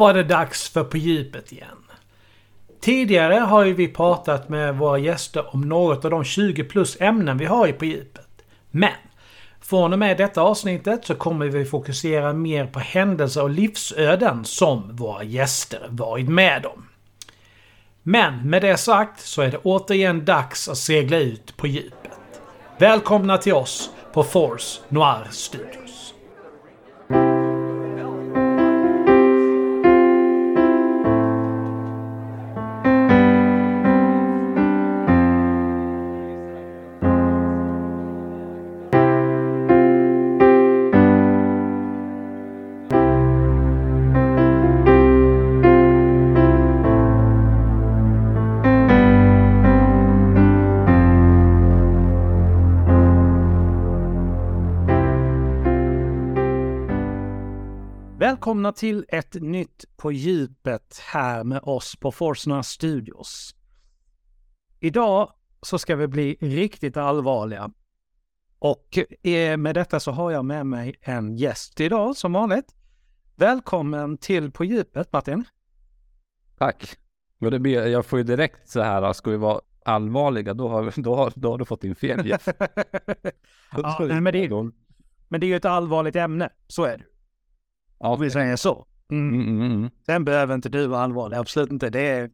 Då var det dags för På djupet igen. Tidigare har ju vi pratat med våra gäster om något av de 20 plus ämnen vi har i På djupet. Men från och med detta avsnittet så kommer vi fokusera mer på händelser och livsöden som våra gäster varit med om. Men med det sagt så är det återigen dags att segla ut på djupet. Välkomna till oss på Force Noir Studios. Välkomna till ett nytt På djupet här med oss på Forsna Studios. Idag så ska vi bli riktigt allvarliga. Och eh, med detta så har jag med mig en gäst idag som vanligt. Välkommen till På djupet Martin. Tack. Och det blir, jag får ju direkt så här, ska vi vara allvarliga, då har, då har, då har du fått in fel gäst. ja, men, det är, men det är ju ett allvarligt ämne, så är det. Ja, Om vi säger så. Mm, mm, mm. Sen behöver inte du vara allvarlig, absolut inte. Det är...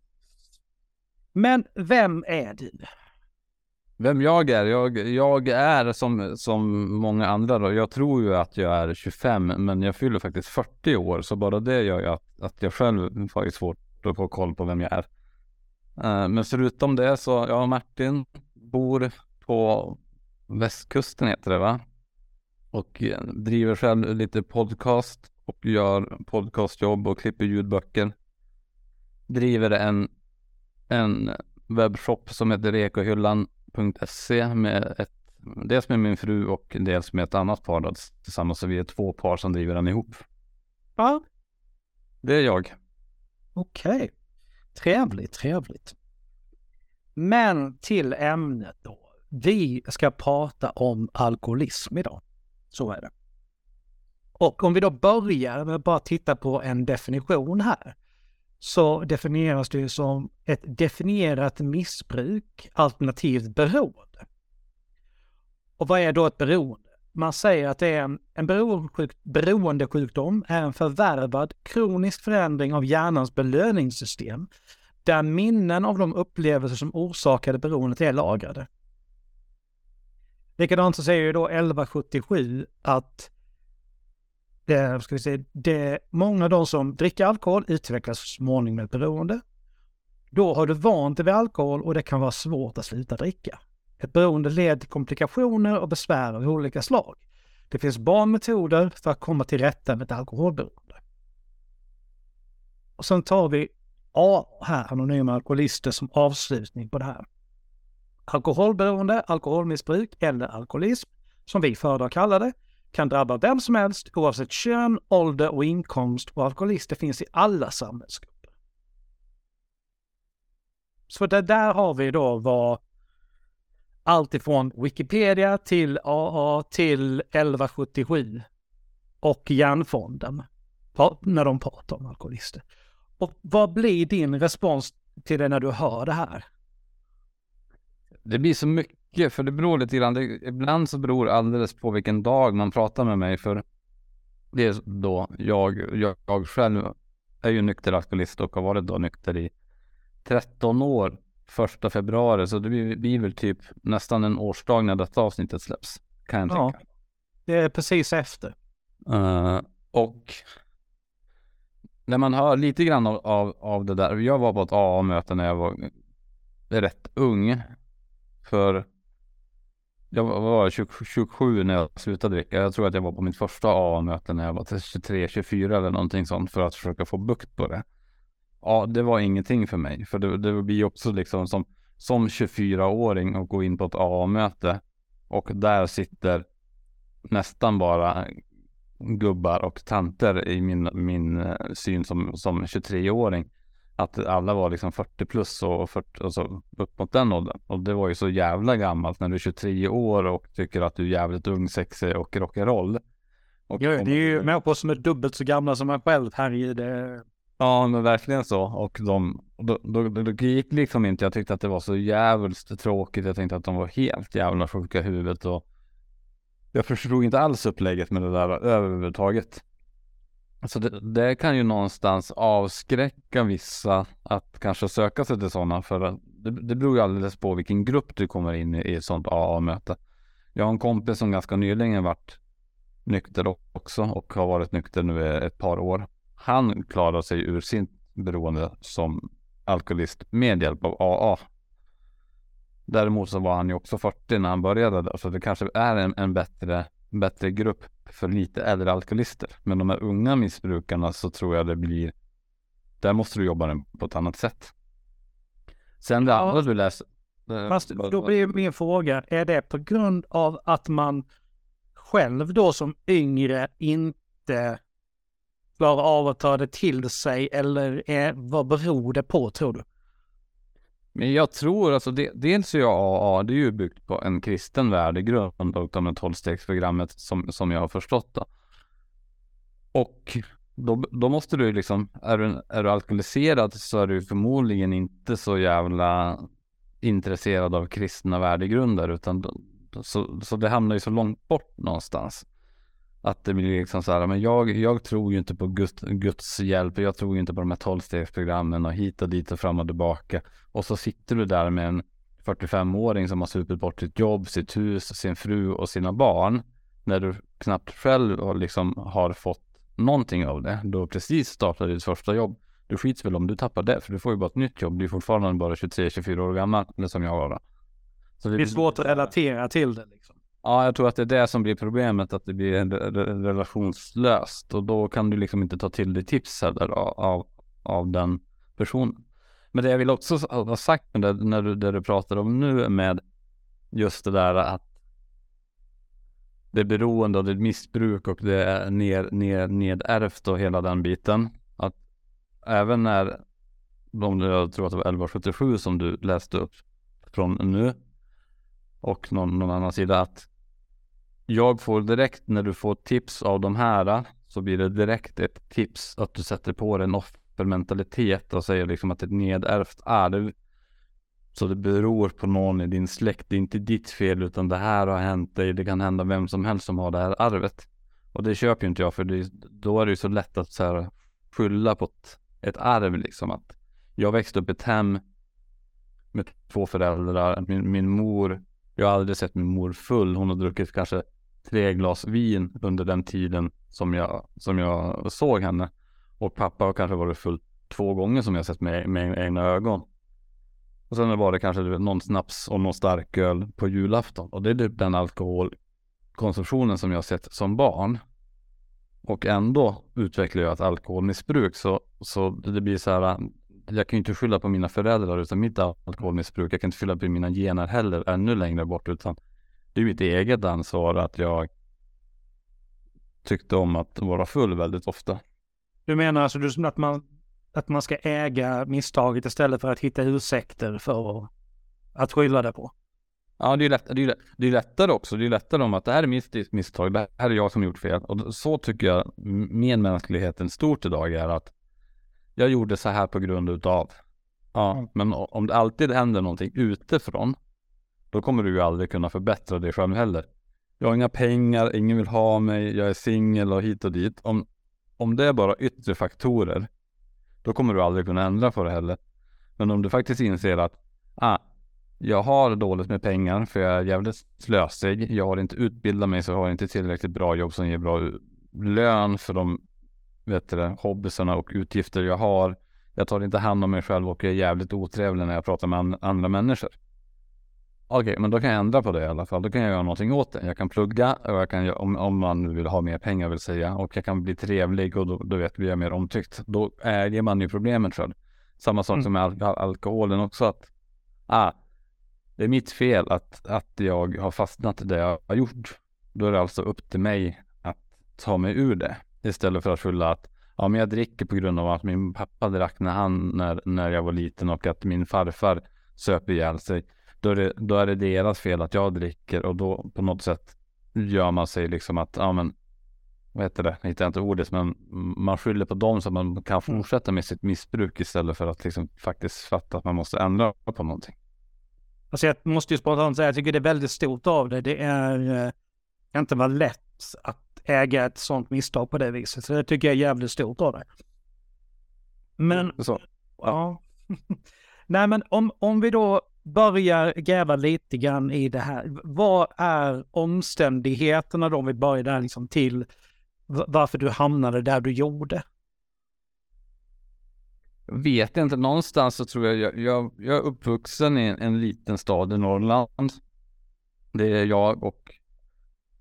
Men vem är du? Vem jag är? Jag, jag är som, som många andra då. Jag tror ju att jag är 25, men jag fyller faktiskt 40 år, så bara det gör ju att, att jag själv har svårt att få koll på vem jag är. Uh, men förutom det så, ja, Martin bor på västkusten heter det va? Och eh, driver själv lite podcast och gör podcastjobb och klipper ljudböcker. Driver en, en webbshop som heter rekohyllan.se med ett, dels med min fru och dels med ett annat par tillsammans. Så vi är två par som driver den ihop. Ja. Det är jag. Okej. Okay. Trevligt, trevligt. Men till ämnet då. Vi ska prata om alkoholism idag. Så är det. Och om vi då börjar med att bara titta på en definition här, så definieras det ju som ett definierat missbruk alternativt beroende. Och vad är då ett beroende? Man säger att det är en, en beroendesjukdom är en förvärvad kronisk förändring av hjärnans belöningssystem där minnen av de upplevelser som orsakade beroendet är lagrade. Likadant så säger ju då 1177 att det, ska vi säga, det, många av de som dricker alkohol utvecklas så småningom ett beroende. Då har du vant dig vid alkohol och det kan vara svårt att sluta dricka. Ett beroende leder till komplikationer och besvär av olika slag. Det finns bra metoder för att komma till rätta med ett alkoholberoende. Och sen tar vi A här, anonyma alkoholister, som avslutning på det här. Alkoholberoende, alkoholmissbruk eller alkoholism, som vi föredrar kalla det, kan drabba vem som helst oavsett kön, ålder och inkomst och alkoholister finns i alla samhällsgrupper. Så det där har vi då vad allt ifrån Wikipedia till AA till 1177 och Hjärnfonden när de pratar om alkoholister. Och vad blir din respons till det när du hör det här? Det blir så mycket för det beror lite grann. Det, ibland så beror alldeles på vilken dag man pratar med mig. För det är då jag, jag, jag själv är ju nykter alkoholist och har varit då nykter i 13 år. Första februari, så det blir, blir väl typ nästan en årsdag när detta avsnittet släpps. Kan jag ja, tänka. Det är precis efter. Uh, och när man hör lite grann av, av, av det där. Jag var på ett AA-möte när jag var rätt ung. För jag var 27 när jag slutade dricka. Jag tror att jag var på mitt första AA-möte när jag var 23, 24 eller någonting sånt för att försöka få bukt på det. Ja, det var ingenting för mig, för det, det blir också liksom som, som 24-åring och gå in på ett AA-möte och där sitter nästan bara gubbar och tanter i min, min eh, syn som, som 23-åring att alla var liksom 40 plus och 40, alltså upp mot den åldern. Och det var ju så jävla gammalt när du är 23 år och tycker att du är jävligt ung, sexig och rock'n'roll. Och, ja, det är ju människor som är dubbelt så gamla som man själv här i det. Ja, men verkligen så. Och de, då, då, då gick liksom inte. Jag tyckte att det var så jävligt tråkigt. Jag tänkte att de var helt jävla sjuka i huvudet och jag förstod inte alls upplägget med det där överhuvudtaget. Så det, det, kan ju någonstans avskräcka vissa att kanske söka sig till sådana för det, det beror ju alldeles på vilken grupp du kommer in i, i ett sådant AA-möte. Jag har en kompis som ganska nyligen varit nykter också och har varit nykter nu ett par år. Han klarar sig ur sin beroende som alkoholist med hjälp av AA. Däremot så var han ju också 40 när han började så det kanske är en, en bättre, bättre grupp för lite äldre alkoholister. Men de här unga missbrukarna så tror jag det blir, där måste du jobba på ett annat sätt. Sen det ja. andra du läser. Fast då blir min fråga, är det på grund av att man själv då som yngre inte klarar av att ta det till sig eller är, vad beror det på tror du? Men jag tror alltså, det, dels är ju AA, det är ju byggt på en kristen värdegrund och med tolvstegsprogrammet som, som jag har förstått det. Och då, då måste du liksom, är du, är du alkoholiserad så är du förmodligen inte så jävla intresserad av kristna värdegrunder utan så, så det hamnar ju så långt bort någonstans. Att det blir liksom så här, men jag, jag tror ju inte på Guds, Guds hjälp, jag tror ju inte på de här tolvstegsprogrammen och hit och dit och fram och tillbaka. Och så sitter du där med en 45-åring som har supit bort sitt jobb, sitt hus, sin fru och sina barn. När du knappt själv liksom har fått någonting av det. Du har precis startat ditt första jobb. Du skits väl om du tappar det, för du får ju bara ett nytt jobb. Du är fortfarande bara 23-24 år gammal, eller som jag var. Så det, det är svårt att relatera till det liksom. Ja, jag tror att det är det som blir problemet, att det blir relationslöst och då kan du liksom inte ta till dig tips heller av, av den personen. Men det jag vill också ha sagt med det, när du, det du pratar om nu med just det där att det är beroende och det är missbruk och det är ner, ner, nedärvt och hela den biten. Att även när de, jag tror att det var 1177 som du läste upp från nu och någon, någon annan sida att jag får direkt när du får tips av de här så blir det direkt ett tips att du sätter på dig en offermentalitet och säger liksom att ett nedärvt arv så det beror på någon i din släkt. Det är inte ditt fel utan det här har hänt dig. Det kan hända vem som helst som har det här arvet. Och det köper ju inte jag för det, då är det ju så lätt att så här, skylla på ett, ett arv liksom. Att jag växte upp i ett hem med två föräldrar. Min, min mor, jag har aldrig sett min mor full. Hon har druckit kanske tre glas vin under den tiden som jag, som jag såg henne. Och pappa har kanske varit full två gånger som jag sett med, med egna ögon. Och sen var det kanske någon snaps och någon starköl på julafton. Och det är typ den alkoholkonsumtionen som jag sett som barn. Och ändå utvecklar jag ett alkoholmissbruk. Så, så det blir så här. Jag kan ju inte skylla på mina föräldrar utan mitt alkoholmissbruk. Jag kan inte skylla på mina gener heller ännu längre bort utan det är mitt eget ansvar att jag tyckte om att vara full väldigt ofta. Du menar alltså att man, att man ska äga misstaget istället för att hitta ursäkter för att skylla det på? Ja, det är, lätt, det, är, det är lättare också. Det är lättare om att det här är mitt misstag. Det här är jag som gjort fel. Och så tycker jag medmänskligheten stort idag är att jag gjorde så här på grund utav. Ja, mm. men om det alltid händer någonting utifrån då kommer du ju aldrig kunna förbättra dig själv heller. Jag har inga pengar, ingen vill ha mig, jag är singel och hit och dit. Om, om det är bara yttre faktorer, då kommer du aldrig kunna ändra på det heller. Men om du faktiskt inser att ah, jag har dåligt med pengar för jag är jävligt slösig. Jag har inte utbildat mig så jag har inte tillräckligt bra jobb som ger bra lön för de vet du, hobbyerna och utgifter jag har. Jag tar inte hand om mig själv och jag är jävligt otrevlig när jag pratar med andra människor. Okej, okay, men då kan jag ändra på det i alla fall. Då kan jag göra någonting åt det. Jag kan plugga och jag kan, om, om man vill ha mer pengar vill säga, och jag kan bli trevlig och då, då vet vi är mer omtyckt. Då äger man ju problemet själv. Samma sak mm. som med al alkoholen också att, ah, det är mitt fel att, att jag har fastnat i det jag har gjort. Då är det alltså upp till mig att ta mig ur det. Istället för att skylla att, ja men jag dricker på grund av att min pappa drack när han, när, när jag var liten och att min farfar söp ihjäl sig då är, det, då är det deras fel att jag dricker och då på något sätt gör man sig liksom att, ja men vad heter det, jag hittar inte ordet, men man skyller på dem så att man kan Mm. fortsätta med sitt missbruk istället för att liksom faktiskt fatta att man måste ändra på någonting. Alltså jag måste ju spontant säga, jag tycker det är väldigt stort av det. Det är, eh, kan inte vara lätt att äga ett sånt misstag på det viset. Så det tycker jag är jävligt stort av det. Men, Så, ja. Nej men om, om vi då börjar gräva lite grann i det här. Vad är omständigheterna då, om vi börjar där liksom till varför du hamnade där du gjorde? jag vet inte, någonstans så tror jag, jag, jag, jag är uppvuxen i en, en liten stad i Norrland. Det är jag och,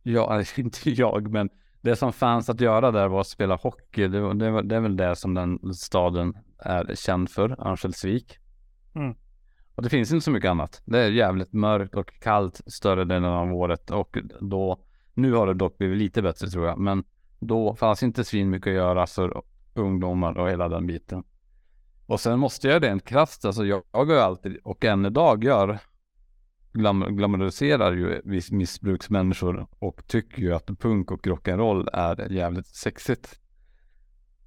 jag, inte jag, men det som fanns att göra där var att spela hockey. Det, det, det är väl det som den staden är känd för, Örnsköldsvik. Mm. Och det finns inte så mycket annat. Det är jävligt mörkt och kallt större delen av året och då, nu har det dock blivit lite bättre tror jag, men då fanns inte svin mycket att göra för ungdomar och hela den biten. Och sen måste jag rent krasst, alltså jag, jag gör ju alltid, och än idag gör, glam, glamoriserar ju viss missbruksmänniskor och tycker ju att punk och rock'n'roll är jävligt sexigt.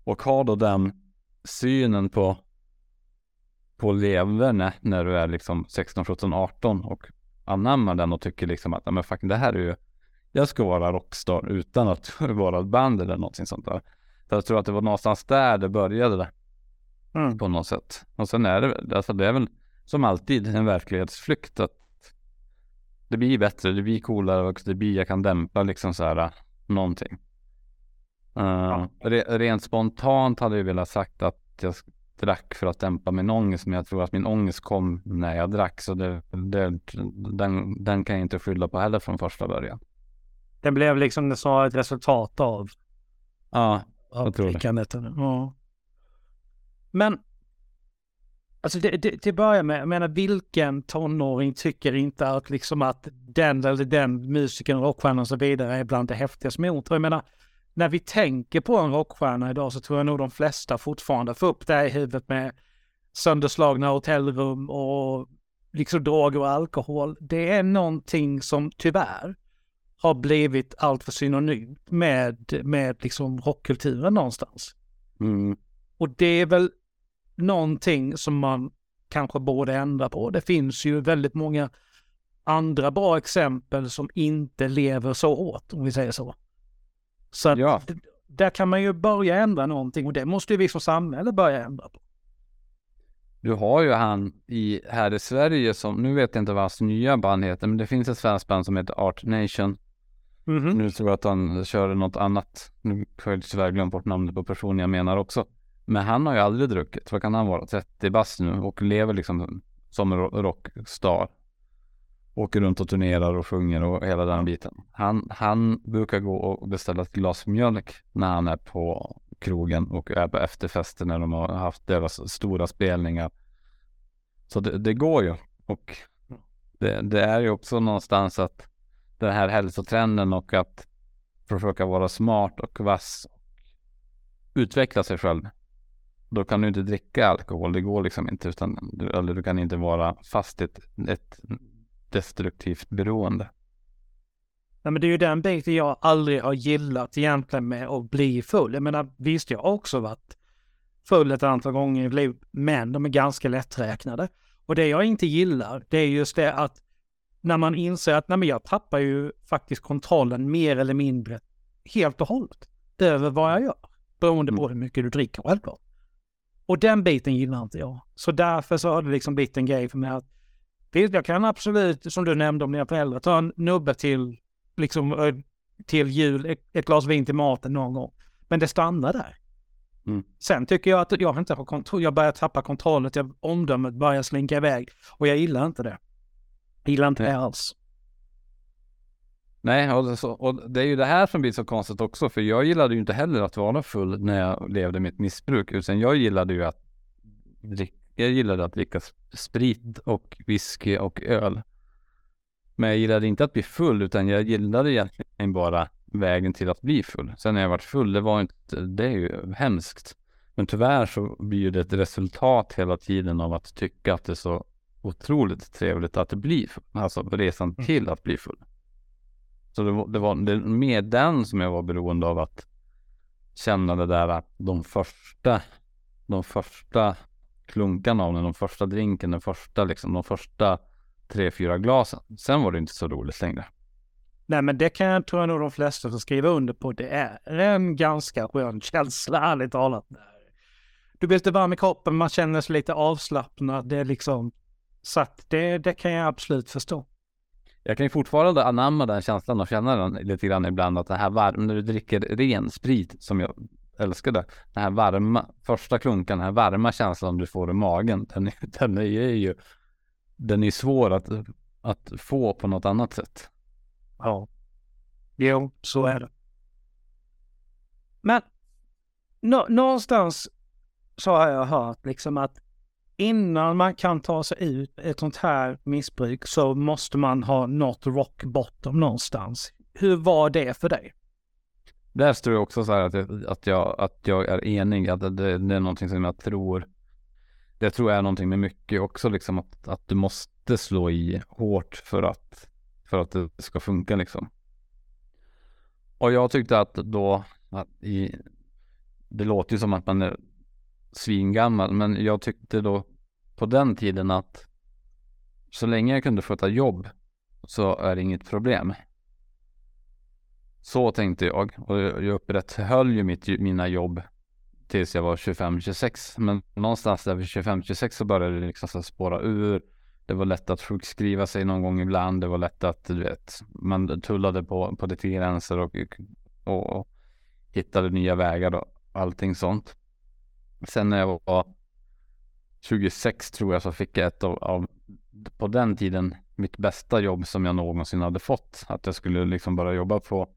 Och har då den synen på på leverne när du är liksom 16, 17, 18 och anammar den och tycker liksom att "Ja, men fuck, det här är ju jag ska vara rockstar utan att vara ett band eller någonting sånt där. Så jag tror att det var någonstans där det började Mm. på något sätt. Och sen är det, alltså det är väl som alltid en verklighetsflykt att det blir bättre, det blir coolare och det blir, jag kan dämpa liksom så här någonting. Uh, re, rent spontant hade jag velat sagt att jag drack för att dämpa min ångest, men jag tror att min ångest kom när jag drack, så det, det, den, den kan jag inte skylla på heller från första början. Det blev liksom så ett resultat av Ja, av Jag tror det. Ja. Men, alltså det, det, till att börja med, jag menar vilken tonåring tycker inte att liksom att den eller den musikern, rockstjärnan och så vidare är bland det häftigaste ont. Och Jag menar, när vi tänker på en rockstjärna idag så tror jag nog de flesta fortfarande får upp det här i huvudet med sönderslagna hotellrum och liksom droger och alkohol. Det är någonting som tyvärr har blivit allt för synonymt med, med liksom rockkulturen någonstans. mm, Och det är väl någonting som man kanske borde ändra på. Det finns ju väldigt många andra bra exempel som inte lever så hårt, om vi säger så. Så att Ja. där kan man ju börja ändra någonting och det måste ju vi som samhälle börja ändra på. Du har ju han i, här i Sverige som, nu vet jag inte vad hans nya band heter, men det finns ett svenskt band som heter Art Nation. Mhm. Nu tror jag att han kör något annat. Nu har jag tyvärr glömt bort namnet på personen jag menar också. Men han har ju aldrig druckit. Vad kan han vara? 30 bast nu och lever liksom som rockstar. Åker runt och turnerar och sjunger och hela den biten. Han, han brukar gå och beställa ett glas mjölk när han är på krogen och är på efterfester när de har haft deras stora spelningar. Så det, det går ju. Och det, det är ju också någonstans att den här hälsotrenden och att försöka vara smart och vass och utveckla sig själv. Då kan du inte dricka alkohol, det går liksom inte utan du, eller du kan inte vara fast i ett, ett destruktivt beroende. Nej, men det är ju den biten jag aldrig har gillat egentligen med att bli full. Jag menar, visst, jag har också varit full ett antal gånger i mitt liv, men de är ganska lätträknade. Och det jag inte gillar, det är just det att när man inser att nej, men jag tappar ju faktiskt kontrollen mer eller mindre helt och hållet över vad jag gör. Beroende på hur mycket du dricker självklart. Och den biten gillar inte jag. Så därför så har det liksom blivit en grej för mig att jag kan absolut, som du nämnde om dina föräldrar, ta en nubbe till liksom till jul, ett, ett glas vin till maten någon gång. Men det stannar där. Mm. Sen tycker jag att jag inte har kontroll, jag börjar tappa kontrollen, jag, omdömet börjar slinka iväg. Och jag gillar inte det. Jag gillar inte Nej. det alls. Nej, och det, så, och det är ju det här som blir så konstigt också, för jag gillade ju inte heller att vara full när jag levde mitt missbruk, utan jag gillade ju att drick, jag gillade att dricka sp- sprit och whisky och öl. Men jag gillade inte att bli full, utan jag gillade egentligen bara vägen till att bli full. Sen när jag varit full, det var inte, det är ju hemskt. Men tyvärr så blir det ett resultat hela tiden av att tycka att det är så otroligt trevligt att det blir full. Alltså resan till att bli full. Så det var, det var det mer den som jag var beroende av att känna det där de första, de första klunkarna av den, de första drinken, den första liksom, de första tre, fyra glasen. Sen var det inte så roligt längre. Nej, men det kan jag tror jag nog de flesta får skriva under på. Det är en ganska skön känsla, ärligt talat. Du blir lite varm i kroppen, man känner sig lite avslappnad. Det är liksom, så att det, det kan jag absolut förstå. Jag kan ju fortfarande anamma den känslan och känna den lite grann ibland att det här varm, när du dricker ren sprit som jag älskade, den här varma, första klunkan, den här varma känslan du får i magen, den, den är ju, den är svår att, att få på något annat sätt. Ja. Jo, så är det. Men nå någonstans så har jag hört liksom att innan man kan ta sig ut ett sånt här missbruk så måste man ha nått rock bottom någonstans. Hur var det för dig? Där står det också så här att jag, att jag, att jag är enig, att det, det är någonting som jag tror det tror jag är någonting med mycket också liksom att, att du måste slå i hårt för att för att det ska funka liksom. Och jag tyckte att då att i, det låter ju som att man är svingammal, men jag tyckte då på den tiden att så länge jag kunde sköta jobb så är det inget problem. Så tänkte jag och jag upprätthöll ju mitt, mina jobb tills jag var 25-26. Men någonstans där vid 25-26 så började det liksom spåra ur. Det var lätt att sjukskriva sig någon gång ibland. Det var lätt att du vet, man tullade på, på lite gränser och, och, och hittade nya vägar och allting sånt. Sen när jag var 26 tror jag så fick jag ett av, av på den tiden mitt bästa jobb som jag någonsin hade fått. Att jag skulle liksom börja jobba på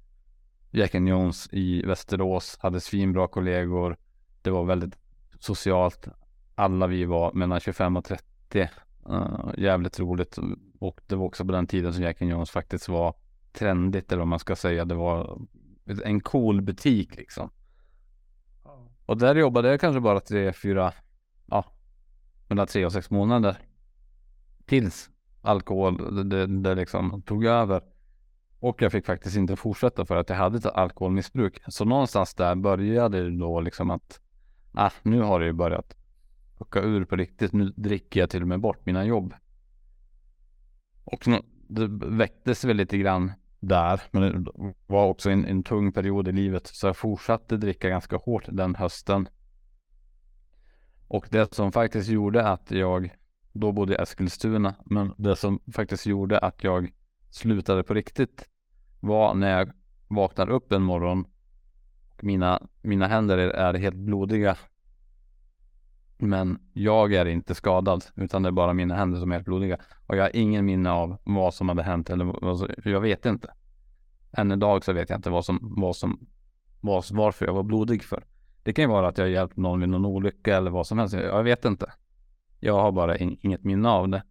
Jack Jones i Västerås, hade svinbra kollegor. Det var väldigt socialt. Alla vi var mellan 25 och 30. Uh, jävligt roligt och det var också på den tiden som Jack Jones faktiskt var trendigt eller vad man ska säga. Det var en cool butik liksom. Och där jobbade jag kanske bara tre, fyra, ja, mellan tre och sex månader. Tills alkohol, det, det, det liksom tog över. Och jag fick faktiskt inte fortsätta för att jag hade ett alkoholmissbruk. Så någonstans där började det då liksom att, ah, nu har det ju börjat pucka ur på riktigt. Nu dricker jag till och med bort mina jobb. Och det väcktes väl lite grann där, men det var också en, en tung period i livet. Så jag fortsatte dricka ganska hårt den hösten. Och det som faktiskt gjorde att jag, då bodde i Eskilstuna, men det som faktiskt gjorde att jag slutade på riktigt var när jag vaknar upp en morgon och mina, mina händer är, är helt blodiga. Men jag är inte skadad utan det är bara mina händer som är helt blodiga. Och jag har ingen minne av vad som hade hänt eller jag vet inte. Än idag så vet jag inte vad som, vad som, vad, varför jag var blodig för. Det kan ju vara att jag hjälpt någon vid någon olycka eller vad som helst. Jag vet inte. Jag har bara in, inget minne av det.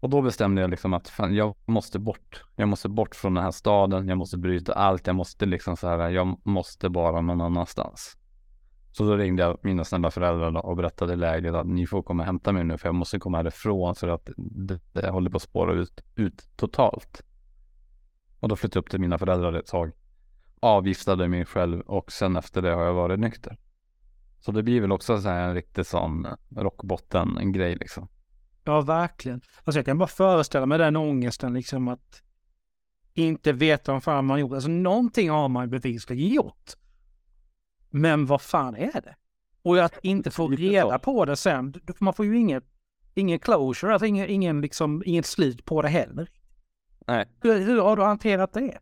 Och då bestämde jag liksom att fan, jag måste bort. Jag måste bort från den här staden. Jag måste bryta allt. Jag måste liksom så här. Jag måste bara någon annanstans. Så då ringde jag mina snälla föräldrar och berättade läget att ni får komma och hämta mig nu för jag måste komma härifrån för att det, det håller på att spåra ut, ut totalt. Och då flyttade jag upp till mina föräldrar ett tag. Avgiftade mig själv och sen efter det har jag varit nykter. Så det blir väl också så här en riktig sån rockbotten grej liksom. Ja, verkligen. Alltså jag kan bara föreställa mig den ångesten liksom att inte veta vad fan man gjort. Alltså någonting har man bevisligen gjort. Men vad fan är det? Och att inte få reda på det sen, man får ju inget, ingen closure, alltså ingen, ingen liksom, inget slut på det heller. Nej. Hur, hur har du hanterat det?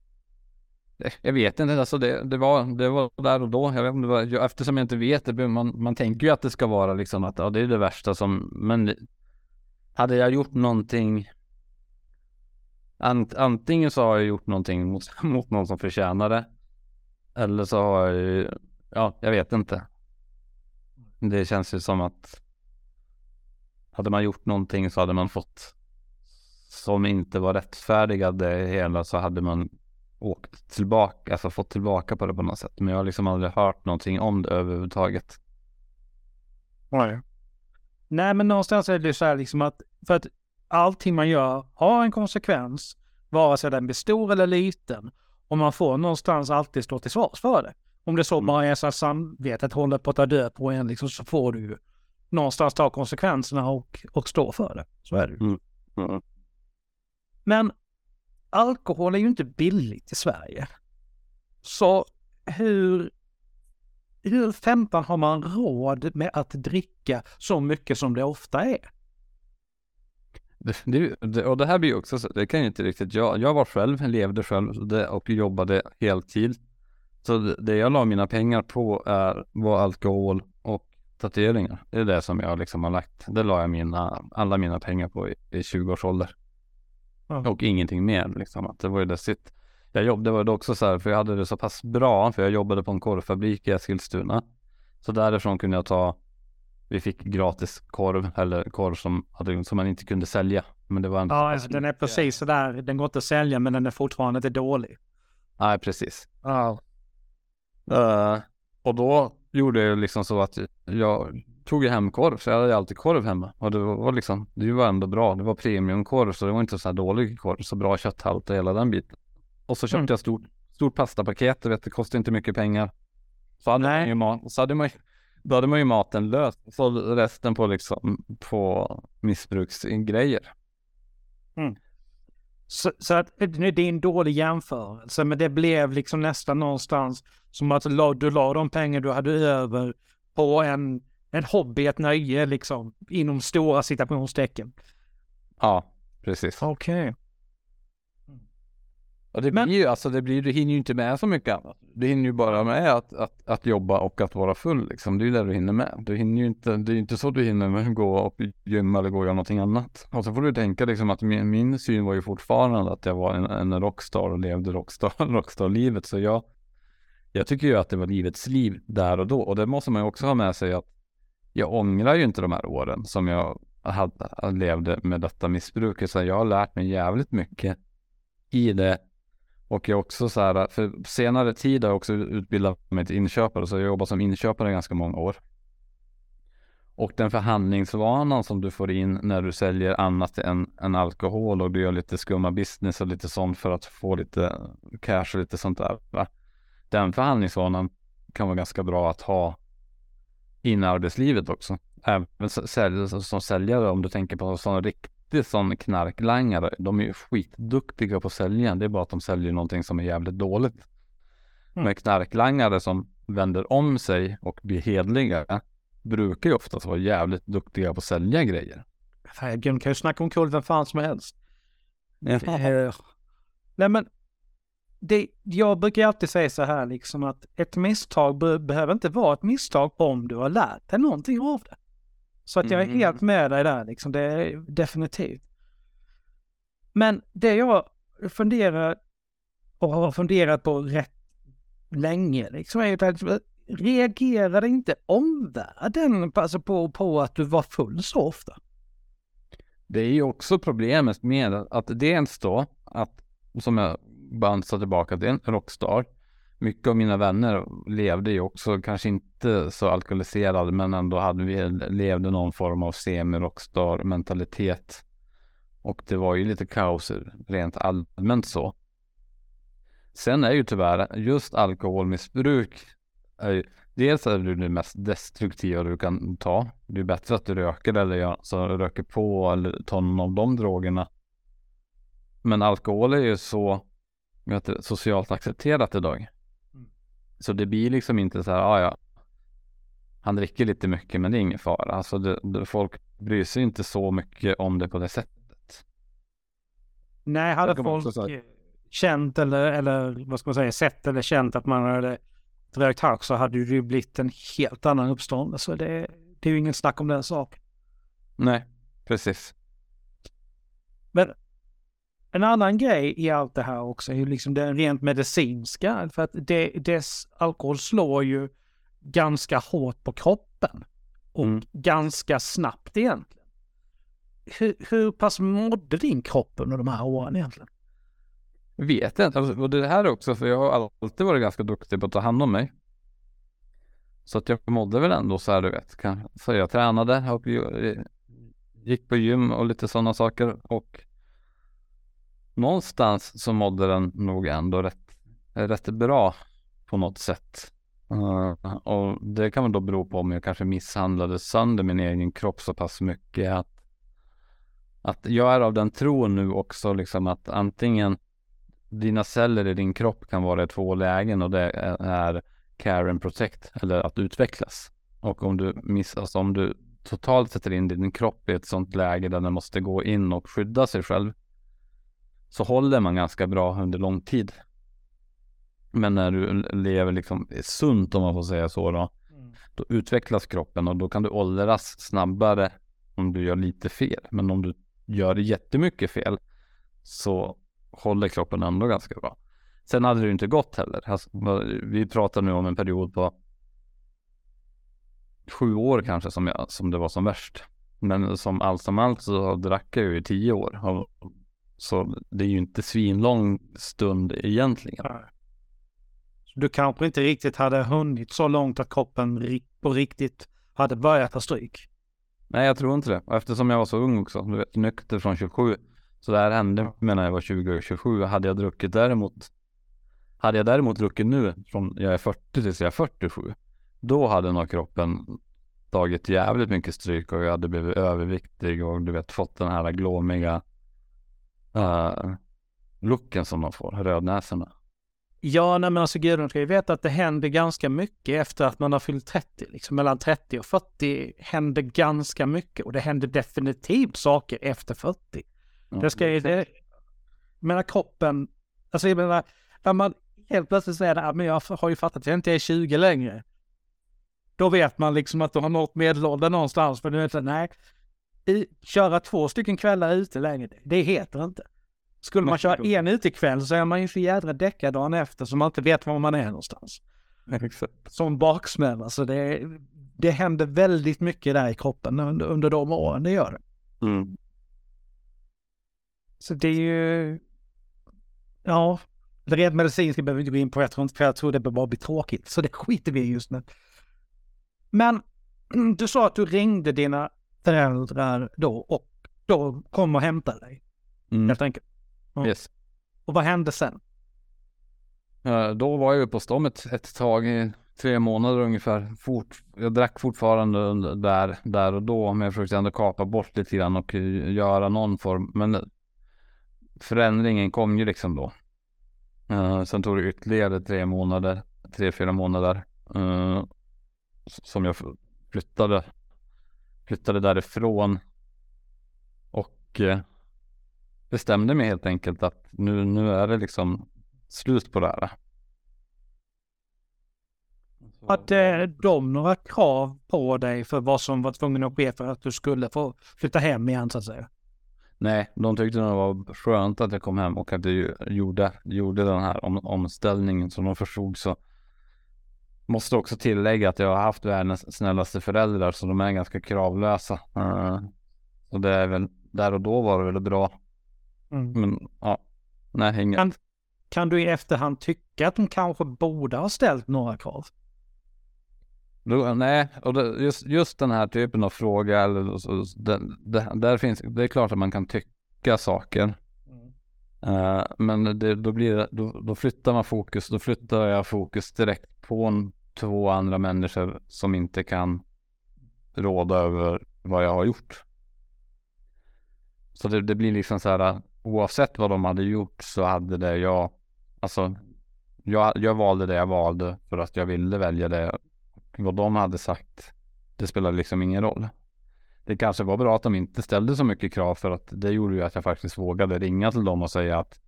Jag vet inte, alltså det, det, var, det var där och då. Jag vet inte, eftersom jag inte vet det, man, man tänker ju att det ska vara liksom att ja, det är det värsta som, men hade jag gjort någonting ant, antingen så har jag gjort någonting mot, mot någon som förtjänar det. Eller så har jag ju, ja, jag vet inte. Det känns ju som att hade man gjort någonting så hade man fått som inte var rättfärdigade hela så hade man åkt tillbaka, alltså fått tillbaka på det på något sätt. Men jag har liksom aldrig hört någonting om det överhuvudtaget. Nej. Nej, men någonstans är det så här liksom att för att allting man gör har en konsekvens, vare sig den blir stor eller liten. Och man får någonstans alltid stå till svars för det. Om det så bara är så att samvetet håller på att ta död på en liksom, så får du någonstans ta konsekvenserna och, och stå för det. Så är det ju. Mm. Mm. Men alkohol är ju inte billigt i Sverige. Så hur, hur fempan har man råd med att dricka så mycket som det ofta är? Det, och det här blir ju också, så- det kan ju inte riktigt jag. Jag var själv, levde själv och jobbade heltid. Så det, jag la mina pengar på är, var alkohol och tatueringar. Det är det som jag liksom har lagt. Det la jag mina, alla mina pengar på i, i 20 års ålder. Ja. Och ingenting mer liksom. Att det var ju det sitt. Jag jobbade, det var det också så här, för jag hade det så pass bra, för jag jobbade på en korvfabrik i Eskilstuna. Så därifrån kunde jag ta, vi fick gratis korv, eller korv som, hade, som man inte kunde sälja. Men det var en Ja, alltså, den är precis sådär. Den går inte att sälja men den är fortfarande inte dålig. Nej, precis. Ja. Eh, och då gjorde jag liksom så att jag tog hem korv, så jag hade alltid korv hemma. Och det var liksom, det var ändå bra. Det var premiumkorv, så det var inte så här dålig korv. Så bra kötthalt och hela den biten. Och så köpte Mm. jag stort, stort pastapaket, du vet, det kostar inte mycket pengar. Så hade Nej. man ju mat, så hade man ju, då hade man ju maten löst. Så resten på liksom, på missbruksgrejer. Så, så att nu, det är en dålig jämförelse, men det blev liksom nästan någonstans som att du la de pengar du hade över på en, en hobby, ett nöje liksom, inom stora citationstecken. Ja, precis. Okej. Och det Men- blir ju, alltså det blir, du hinner ju inte med så mycket annat. Du hinner ju bara med att, att, att jobba och att vara full liksom. Det är ju det du hinner med. Du hinner ju inte, det är ju inte så du hinner med att gå och gymma eller gå och göra någonting annat. Och så får du tänka liksom att min, min syn var ju fortfarande att jag var en, en rockstar och levde rockstar, rockstar-livet. Så jag, jag tycker ju att det var livets liv där och då. Och det måste man ju också ha med sig att jag ångrar ju inte de här åren som jag hade, levde med detta missbruket. Så jag har lärt mig jävligt mycket i det och jag också så här, för senare tid har jag också utbildat mig till inköpare, så jag jobbar som inköpare i ganska många år. Och den förhandlingsvanan som du får in när du säljer annat än, än alkohol och du gör lite skumma business och lite sånt för att få lite cash och lite sånt där. Va? Den förhandlingsvanan kan vara ganska bra att ha in i arbetslivet också. Även som säljare om du tänker på sådana rikt riktig sån knarklangare. De är ju skitduktiga på att sälja. Det är bara att de säljer någonting som är jävligt dåligt. Mm. Men knarklangare som vänder om sig och blir hedliga brukar ju oftast vara jävligt duktiga på att sälja grejer. Herregud, kan ju snacka om kul vem fan som helst. Nej men, det, jag brukar alltid säga så här liksom att ett misstag be, behöver inte vara ett misstag om du har lärt dig någonting av det. Så att jag är Mm. helt med dig där liksom, det är definitivt. Men det jag funderar och har funderat på rätt länge liksom är ju att reagerade inte omvärlden alltså på, på att du var full så ofta? Det är ju också problemet med att dels då att som jag bansar tillbaka till en rockstar. Mycket av mina vänner levde ju också kanske inte så alkoholiserade men ändå hade vi levde någon form av semi-rockstar mentalitet. Och det var ju lite kaos rent allmänt så. Sen är ju tyvärr just alkoholmissbruk är ju, dels är det det mest destruktiva du kan ta. Det är bättre att du röker eller gör, så röker på eller tar någon av de drogerna. Men alkohol är ju så vet socialt accepterat idag. Så det blir liksom inte så här, ah, ja, han dricker lite mycket men det är ingen fara. Alltså det, det, folk bryr sig inte så mycket om det på det sättet. Nej, hade folk säga- känt eller, eller vad ska man säga, sett eller känt att man hade rökt hasch så hade det ju blivit en helt annan uppståndelse. Det, det är ju ingen snack om den saken. Nej, precis. Men en annan grej i allt det här också är ju liksom det rent medicinska. För att det, dess alkohol slår ju ganska hårt på kroppen. Och Mm. ganska snabbt egentligen. Hur, hur pass mådde din kropp under de här åren egentligen? Vet inte. Alltså, och det här är också för jag har alltid varit ganska duktig på att ta hand om mig. Så att jag mådde väl ändå så här du vet. Så jag tränade och gick på gym och lite sådana saker. Och någonstans så mådde den nog ändå rätt, rätt bra på något sätt. Uh, och det kan väl då bero på om jag kanske misshandlade sönder min egen kropp så pass mycket att att jag är av den tron nu också liksom att antingen dina celler i din kropp kan vara i två lägen och det är care and protect eller att utvecklas. Och om du missar, alltså om du totalt sätter in din kropp i ett sånt läge där den måste gå in och skydda sig själv så håller man ganska bra under lång tid. Men när du lever liksom sunt om man får säga så då, mm. då utvecklas kroppen och då kan du åldras snabbare om du gör lite fel. Men om du gör jättemycket fel så håller kroppen ändå ganska bra. Sen hade det ju inte gått heller. Alltså, vi pratar nu om en period på sju år kanske som, jag, som det var som värst. Men som allt som allt så drack jag ju i tio år. Så det är ju inte svinlång stund egentligen. Du kanske inte riktigt hade hunnit så långt att kroppen på riktigt hade börjat ta stryk? Nej, jag tror inte det. Och eftersom jag var så ung också, du vet, nykter från 27. Så det här hände medan jag var 20 och 27. Hade jag druckit däremot, hade jag däremot druckit nu från jag är 40 tills jag är 47. Då hade nog kroppen tagit jävligt mycket stryk och jag hade blivit överviktig och du vet fått den här glåmiga uh, looken som man får, rödnäsorna. Ja, nej men alltså Gudrun ska ju veta att det händer ganska mycket efter att man har fyllt 30. Liksom mellan 30 och 40 händer ganska mycket och det händer definitivt saker efter 40. Ja, det ska ju, det, menar kroppen, alltså jag menar, när man helt plötsligt säger att men jag har ju fattat att jag inte är 20 längre. Då vet man liksom att du har nått medelåldern någonstans, för du vet nej, köra två stycken kvällar ute längre, det heter inte. Skulle man köra en utekväll så är man ju för jädra däckad dagen efter så man inte vet var man är någonstans. Exakt. Som baksmälla. Så det, det händer väldigt mycket där i kroppen under, under de åren, det gör det. Mm. Så det är ju... Ja, det rent medicinska behöver vi inte gå in på. Jag tror inte, för jag tror det bara blir tråkigt. Så det skiter vi i just nu. Men du sa att du ringde dina föräldrar då och då kom och hämtade dig. Mm. Helt enkelt. Yes. Och vad hände sen? Uh, då var jag på stom ett, ett tag, i tre månader ungefär. Fort, jag drack fortfarande där, där och då, men jag försökte ändå kapa bort lite grann och göra någon form. Men förändringen kom ju liksom då. Uh, sen tog det ytterligare tre månader, tre, fyra månader. Uh, som jag flyttade, flyttade därifrån. Och uh, bestämde mig helt enkelt att nu, nu är det liksom slut på det här. Hade de några krav på dig för vad som var tvungen att ske för att du skulle få flytta hem igen så att säga? Nej, de tyckte det var skönt att jag kom hem och att jag gjorde, gjorde den här om, omställningen som de förstod så. Måste också tillägga att jag har haft världens snällaste föräldrar så de är ganska kravlösa. Och det är väl där och då var det väl bra Mm. Men ja, nej, inget. Kan, kan du i efterhand tycka att de kanske borde ha ställt några krav? Då, nej, och det, just, just den här typen av fråga, eller, så, det, det, där finns, det är klart att man kan tycka saker. Mm. Uh, men det, då, blir då, då, flyttar man fokus, då flyttar jag fokus direkt på en, två andra människor som inte kan råda över vad jag har gjort. Så det, det blir liksom så här, oavsett vad de hade gjort så hade det jag, alltså jag, jag valde det jag valde för att jag ville välja det. Vad de hade sagt, det spelade liksom ingen roll. Det kanske var bra att de inte ställde så mycket krav för att det gjorde ju att jag faktiskt vågade ringa till dem och säga att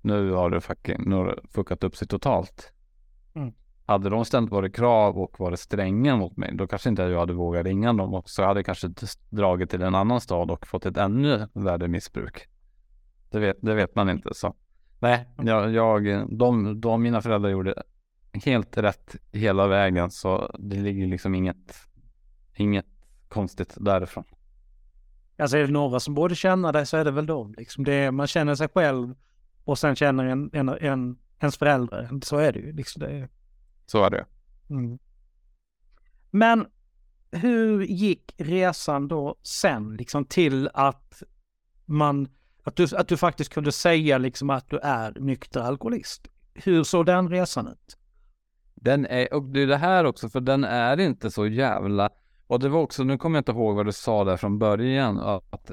nu har du fucking, nu har du fuckat upp sig totalt. Mm. Hade de ställt varit krav och varit stränga mot mig, då kanske inte jag hade vågat ringa dem och så hade jag kanske dragit till en annan stad och fått ett ännu värre missbruk. Det vet, det vet man inte så. Nej, jag, jag de, de, mina föräldrar gjorde helt rätt hela vägen så det ligger liksom inget, inget konstigt därifrån. Alltså är det några som borde känna det så är det väl de. Liksom det, man känner sig själv och sen känner en, en, en ens föräldrar. Så är det ju. Liksom det. Så är det. Mm. Men hur gick resan då sen liksom till att man att du, att du faktiskt kunde säga liksom att du är nykter alkoholist. Hur såg den resan ut? Den är, och det är det här också, för den är inte så jävla, och det var också, nu kommer jag inte ihåg vad du sa där från början, att,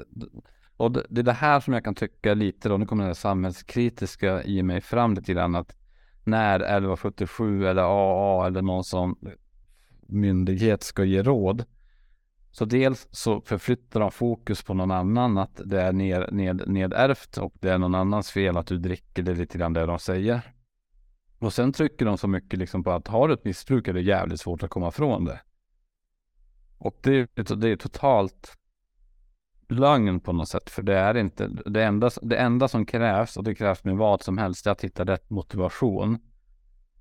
och det, är det här som jag kan tycka lite då, nu kommer det samhällskritiska i mig fram lite grann, att när 1177 eller AA eller någon sån myndighet ska ge råd, så dels så förflyttar de fokus på någon annan, att det är ned, ned, nedärvt och det är någon annans fel att du dricker, det är lite grann det de säger. Och sen trycker de så mycket liksom på att har du ett missbruk är det jävligt svårt att komma ifrån det. Och det, det är totalt lögn på något sätt, för det är inte det enda, det enda som krävs och det krävs med vad som helst, är att hitta rätt motivation.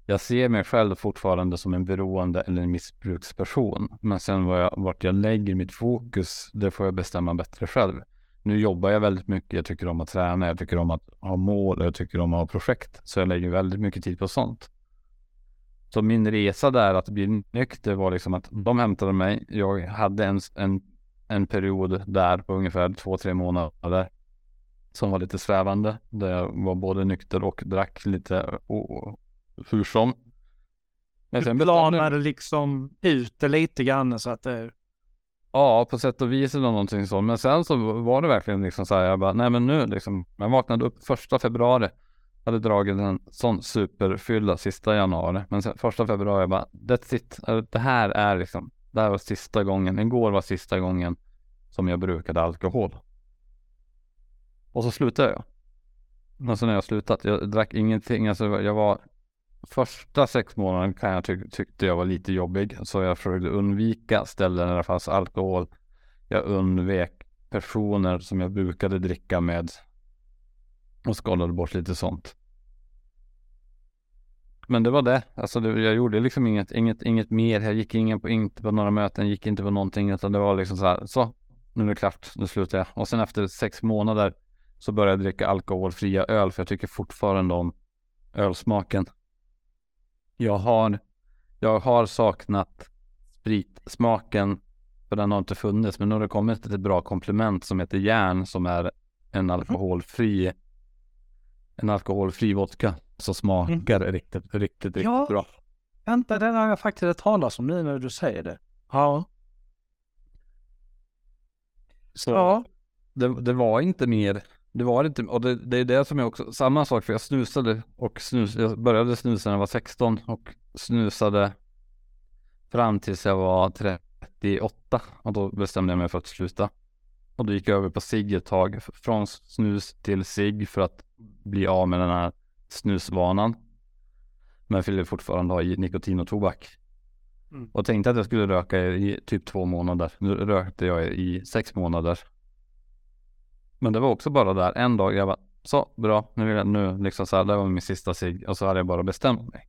Jag ser mig själv fortfarande som en beroende eller en missbruksperson, men sen var jag, vart jag lägger mitt fokus, det får jag bestämma bättre själv. Nu jobbar jag väldigt mycket, jag tycker om att träna, jag tycker om att ha mål och jag tycker om att ha projekt. Så jag lägger väldigt mycket tid på sånt. Så min resa där att bli nykter var liksom att de hämtade mig. Jag hade en, en, en period där på ungefär två, tre månader som var lite svävande. Där jag var både nykter och drack lite oh, hur som. Men sen du planade liksom ut det lite grann så att det Ja, på sätt och vis eller någonting så. Men sen så var det verkligen liksom så här, jag bara, nej men nu liksom, jag vaknade upp första februari. Hade dragit en sån superfylla sista januari. Men sen första februari, jag bara, that's it. Det här är liksom, det här var sista gången. Igår var sista gången som jag brukade alkohol. Och så slutade jag. Och när jag slutat, jag drack ingenting. Alltså jag var första sex månaderna kan jag ty tyckte jag var lite jobbig. Så jag försökte undvika ställen där det fanns alkohol. Jag undvek personer som jag brukade dricka med. Och skadade bort lite sånt. Men det var det. Alltså det, jag gjorde liksom inget, inget, inget mer. Jag gick ingen på, inte på några möten, gick inte på någonting. Utan det var liksom så här, så nu är det klart, nu slutar jag. Och sen efter sex månader så började jag dricka alkoholfria öl. För jag tycker fortfarande om ölsmaken. Jag har, jag har saknat spritsmaken för den har inte funnits. Men nu har det kommit ett bra komplement som heter järn som är en mhm. alkoholfri en alkoholfri vodka som smakar mm. riktigt, riktigt, riktigt ja. bra. Vänta, den har jag faktiskt hört talas om nu när du säger det. Ja. Så ja. Det, det var inte mer det var inte, och det, det är det som jag också, samma sak för jag snusade och snus, jag började snusa när jag var 16 och snusade fram tills jag var 38 och då bestämde jag mig för att sluta. Och då gick jag över på cigg ett tag, från snus till cigg för att bli av med den här snusvanan. Men jag ville fortfarande ha nikotin och tobak. Mm. Och tänkte att jag skulle röka i typ två månader. Nu rökte jag i sex månader men det var också bara där en dag jag bara så bra, nu vill jag nu liksom så här, det var min sista cigg och så hade jag bara bestämt mig.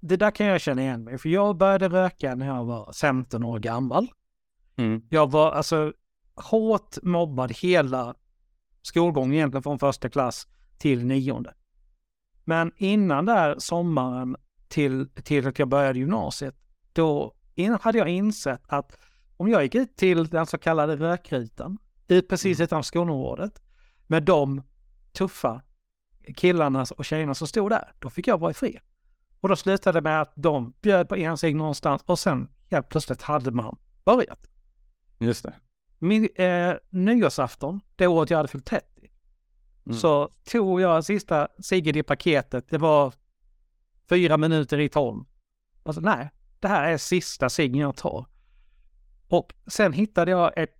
Det där kan jag känna igen mig, för jag började röka när jag var 15 år gammal. Mm. Jag var alltså hårt mobbad hela skolgången egentligen från första klass till nionde. Men innan där sommaren till, till att jag började gymnasiet, då hade jag insett att om jag gick ut till den så kallade rökrutan i precis mm. utanför skolområdet med de tuffa killarna och tjejerna som stod där. Då fick jag vara i fred. Och då slutade det med att de bjöd på en sig någonstans och sen helt plötsligt hade man börjat. Just det. Min eh, nyårsafton, det året jag hade fyllt 30, mm. så tog jag sista ciggen i paketet. Det var fyra minuter i tolv. Alltså nej, det här är sista ciggen jag tar. Och sen hittade jag ett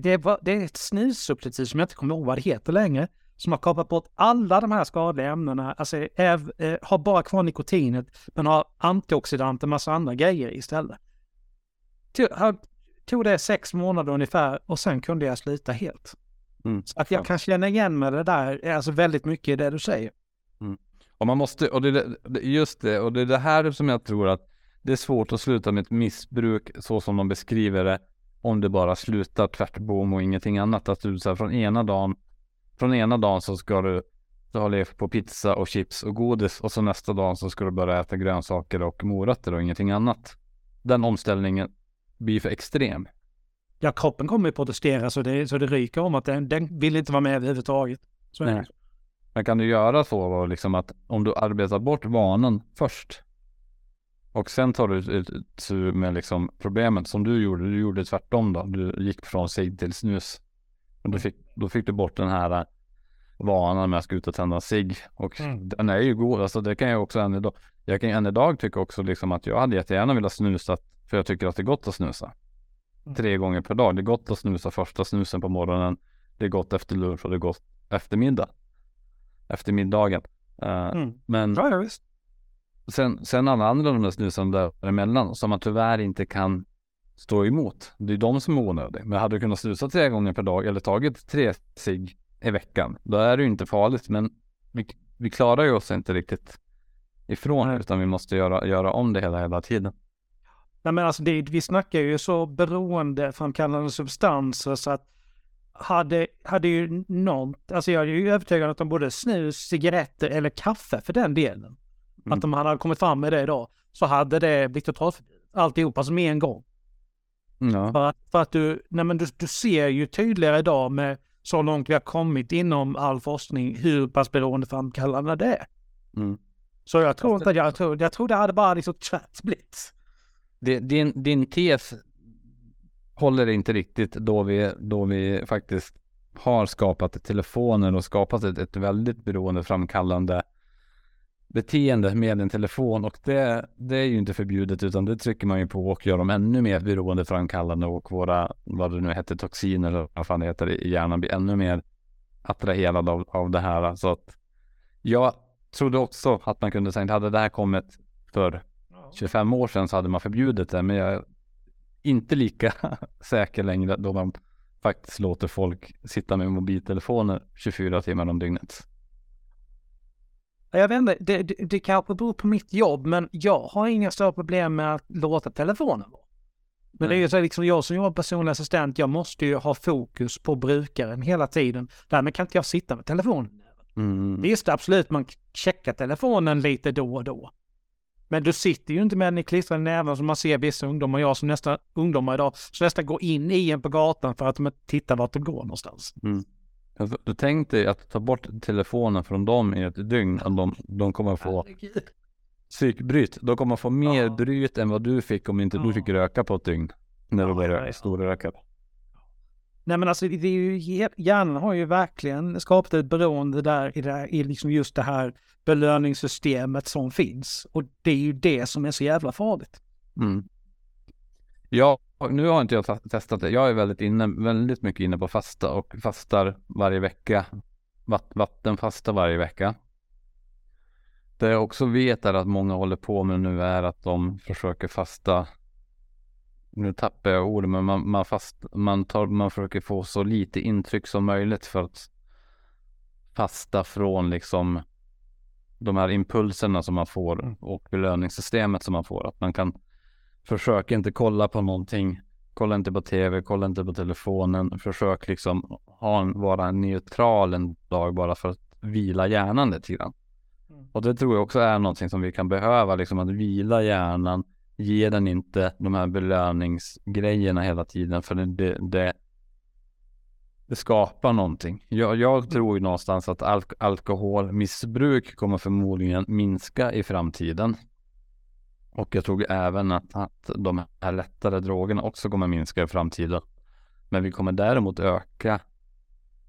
det, var, det är ett snussubstitut som jag inte kommer ihåg vad det heter längre, som har kapat bort alla de här skadliga ämnena, alltså är, är, eh, har bara kvar nikotinet, men har antioxidanter, massa andra grejer istället. Tog, tog det sex månader ungefär och sen kunde jag sluta helt. Mm. Så att jag kan känna igen med det där, alltså väldigt mycket i det du säger. Mm. Och man måste, och det just det, och det är det här som jag tror att det är svårt att sluta med ett missbruk så som de beskriver det om det bara slutar tvärtom och ingenting annat. Att du så här, från ena dagen, från ena dagen så ska du, du ha levt på pizza och chips och godis och så nästa dag så ska du börja äta grönsaker och morötter och ingenting annat. Den omställningen blir för extrem. Ja, kroppen kommer ju protestera så det, så det ryker om att den, den vill inte vara med överhuvudtaget. Så Nej. Men kan du göra så då, liksom att om du arbetar bort vanan först Och sen tar du ett med liksom problemet som du gjorde. Du gjorde tvärtom då. Du gick från cigg till snus. Och du fick, då fick du bort den här äh, vanan med att gå ut och tända cigg. Och Mm. den är ju god. Alltså det kan jag också än idag. Jag kan än idag tycka också liksom att jag hade jättegärna velat snusa. För jag tycker att det är gott att snusa. Tre gånger per dag. Det är gott att snusa första snusen på morgonen. Det är gott efter lunch och det är gott eftermiddag. Efter middagen. Eh, Mm. Men Ja, ja, visst. sen, sen alla andra de där snusen däremellan som man tyvärr inte kan stå emot. Det är de som är onödiga. Men hade du kunnat snusa tre gånger per dag eller tagit tre cigg i veckan, då är det ju inte farligt. Men vi, vi klarar ju oss inte riktigt ifrån utan vi måste göra, göra om det hela, hela tiden. Nej, men alltså det, vi snackar ju så beroendeframkallande substanser så att hade, hade ju något, alltså jag är ju övertygad att om både snus, cigaretter eller kaffe för den delen, Mm. att om han hade kommit fram med det idag, så hade det blivit totalförbjudet. Alltihopa som en gång. Ja. För att, för att du, nej men du, du ser ju tydligare idag med så långt vi har kommit inom all forskning hur pass beroendeframkallande det är. Mm. Så jag tror inte, att jag tror, jag tror det hade bara liksom tvärt blivit. Det- Din, din tes håller inte riktigt då vi, då vi faktiskt har skapat telefoner och skapat ett, ett väldigt beroendeframkallande beteende med en telefon och det, det är ju inte förbjudet utan det trycker man ju på och gör dem ännu mer beroendeframkallande och våra, vad det nu heter, toxiner eller vad fan det heter i hjärnan blir ännu mer attraherade av, av det här. Så att jag trodde också att man kunde säga, hade det här kommit för 25 år sedan så hade man förbjudit det, men jag är inte lika säker längre då man faktiskt låter folk sitta med mobiltelefoner 24 timmar om dygnet. Jag vet inte, det, det, det kanske beror på mitt jobb, men jag har inga större problem med att låta telefonen vara. Men det är ju så liksom jag som jobbar personlig assistent, jag måste ju ha fokus på brukaren hela tiden. Därmed kan inte jag sitta med telefonen. Mm. Visst, absolut, man checkar telefonen lite då och då. Men du sitter ju inte med den i klistrad näven som man ser vissa ungdomar, jag som nästan ungdomar idag, som nästan går in i en på gatan för att de inte tittar vart de går någonstans. Alltså, Du tänkte dig att ta bort telefonen från dem i ett dygn och de, de kommer få psykbryt. De kommer få mer Ja. bryt än vad du fick om inte du Ja. fick röka på ett dygn. När du Ja, var ja, ja. storrökare. Nej men alltså det är ju, hjärnan har ju verkligen skapat ett beroende där i, det i liksom just det här belöningssystemet som finns. Och det är ju det som är så jävla farligt. Mm. Ja, nu har inte jag testat det. Jag är väldigt, inne, väldigt mycket inne på fasta och fastar varje vecka. Vatt, vattenfasta varje vecka. Det jag också vet är att många håller på med nu är att de försöker fasta. Nu tappar jag ord, men man, man, fast, man, tar, man försöker få så lite intryck som möjligt för att fasta från liksom de här impulserna som man får och belöningssystemet som man får. Att man kan försök inte kolla på någonting. Kolla inte på tv, kolla inte på telefonen. Försök liksom ha en, vara neutral en dag bara för att vila hjärnan lite grann. Mm. Och det tror jag också är någonting som vi kan behöva, liksom att vila hjärnan. Ge den inte de här belöningsgrejerna hela tiden för det, det, det, det skapar någonting. Jag, jag tror ju någonstans att alk alkoholmissbruk kommer förmodligen minska i framtiden. Och jag tror även att, att de här lättare drogerna också kommer minska i framtiden. Men vi kommer däremot öka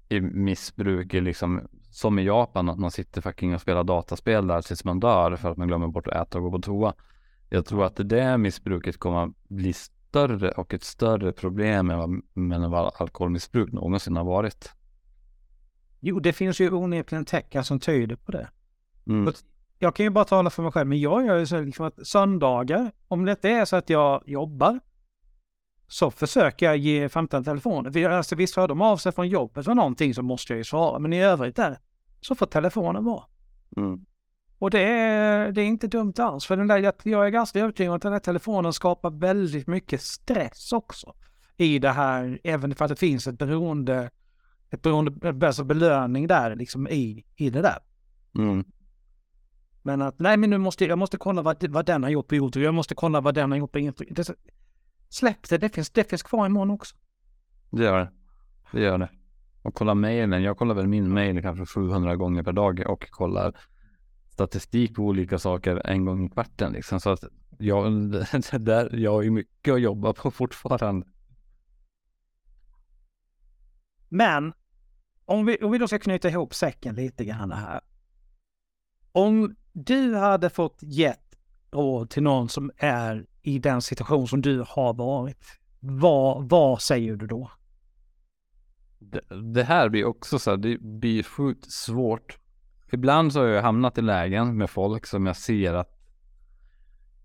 i missbruk i liksom som i Japan att man sitter fucking och spelar dataspel där tills man dör för att man glömmer bort att äta och gå på toa. Jag tror att det missbruket kommer bli större och ett större problem än vad, än vad alkoholmissbruk någonsin har varit. Jo, det finns ju onekligen tecken som tyder på det. Mm. Jag kan ju bara tala för mig själv, men jag gör ju så liksom att söndagar, om det inte är så att jag jobbar, så försöker jag ge 15 telefoner. Alltså, visst hör de av sig från jobbet för någonting så måste jag ju svara, men i övrigt där så får telefonen vara. Mm. Och det är, det är inte dumt alls, för den där, jag, jag är ganska övertygad om att den här telefonen skapar väldigt mycket stress också. I det här, även för att det finns ett beroende, ett beroende, alltså belöning där liksom i, i det där. Mm. Men att nej, men nu måste jag måste kolla vad, vad den har gjort på YouTube. Jag måste kolla vad den har gjort på Instagram. Det, släpp det, det finns, det finns kvar imorgon också. Det gör det. Det gör det. Och kolla mejlen. Jag kollar väl min mejl kanske 700 gånger per dag och kollar statistik på olika saker en gång i kvarten liksom. Så att jag, där, jag har ju mycket att jobba på fortfarande. Men om vi, om vi då ska knyta ihop säcken lite grann här. Om du hade fått gett råd till någon som är i den situation som du har varit, vad, vad säger du då? Det, det här blir också så här, det blir sjukt svårt. Ibland så har jag hamnat i lägen med folk som jag ser att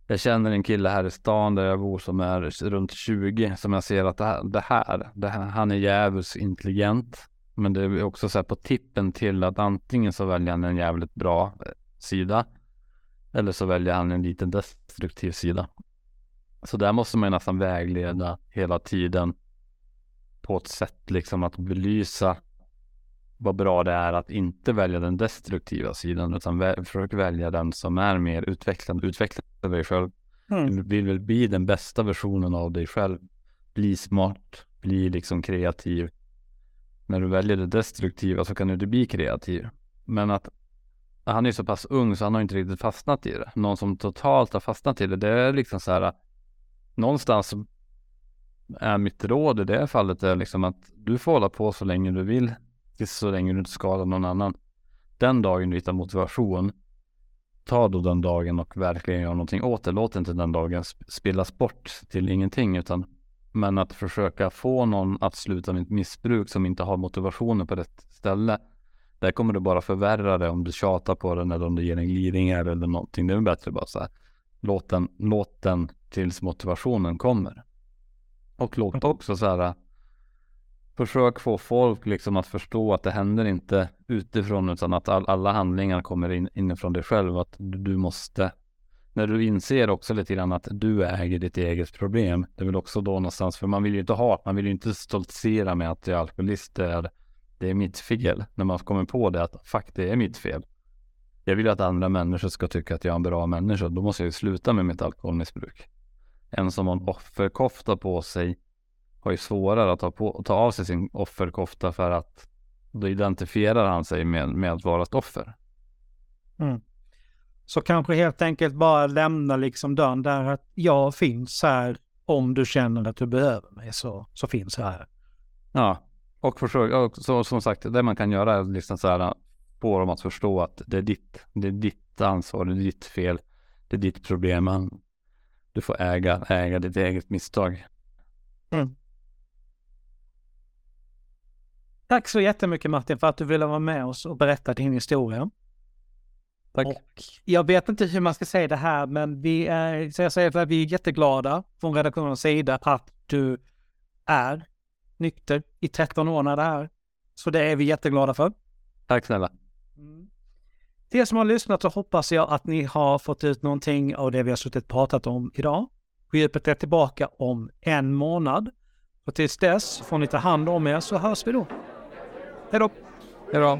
jag känner en kille här i stan där jag bor som är runt 20 som jag ser att det här, det här, det här han är jävligt intelligent. Men det är också så här på tippen till att antingen så väljer han en jävligt bra eh, sida eller så väljer han en liten destruktiv sida. Så där måste man ju nästan vägleda hela tiden på ett sätt liksom att belysa vad bra det är att inte välja den destruktiva sidan utan vä försök välja den som är mer utvecklande. Utveckla dig själv. Mm. Du vill väl bli den bästa versionen av dig själv. Bli smart, bli liksom kreativ. När du väljer det destruktiva så kan du inte bli kreativ. Men att han är så pass ung så han har inte riktigt fastnat i det. Någon som totalt har fastnat i det, det är liksom så här någonstans är mitt råd i det fallet är liksom att du får hålla på så länge du vill, tills så länge du inte skadar någon annan. Den dagen du hittar motivation, ta då den dagen och verkligen gör någonting åt det. Låt inte den dagen spillas bort till ingenting, utan men att försöka få någon att sluta med ett missbruk som inte har motivationen på rätt ställe. Där kommer du bara förvärra det om du tjatar på den eller om du ger en glidningar eller någonting. Det är bättre bara så här. Låt den, låt den tills motivationen kommer. Och låt också så här. Försök få folk liksom att förstå att det händer inte utifrån utan att all, alla handlingar kommer in, inifrån dig själv. Att du måste när du inser också lite grann att du äger ditt eget problem. Det är väl också då någonstans, för man vill ju inte ha, man vill ju inte stoltsera med att jag är alkoholist, det är, det är mitt fel. När man kommer på det att fuck, det är mitt fel. Jag vill att andra människor ska tycka att jag är en bra människa, då måste jag ju sluta med mitt alkoholmissbruk. En som har en offerkofta på sig har ju svårare att ta, på, ta av sig sin offerkofta för att då identifierar han sig med, med att vara ett offer. Mm. Så kanske helt enkelt bara lämna liksom dörren där att jag finns här om du känner att du behöver mig så, så finns jag här. Ja, och försök, och så, som sagt, det man kan göra är liksom så här få dem att förstå att det är ditt, det är ditt ansvar, det är ditt fel, det är ditt problem. Du får äga, äga ditt eget misstag. Mm. Tack så jättemycket Martin för att du ville vara med oss och berätta din historia. Tack. Och jag vet inte hur man ska säga det här, men vi är, så jag säger att vi är jätteglada från redaktionens sida att du är nykter i 13 år när det är. Så det är vi jätteglada för. Tack snälla. Mm. Till er som har lyssnat så hoppas jag att ni har fått ut någonting av det vi har suttit och pratat om idag. Djupet är tillbaka om en månad. Och tills dess får ni ta hand om er så hörs vi då. Hej då! Hej då!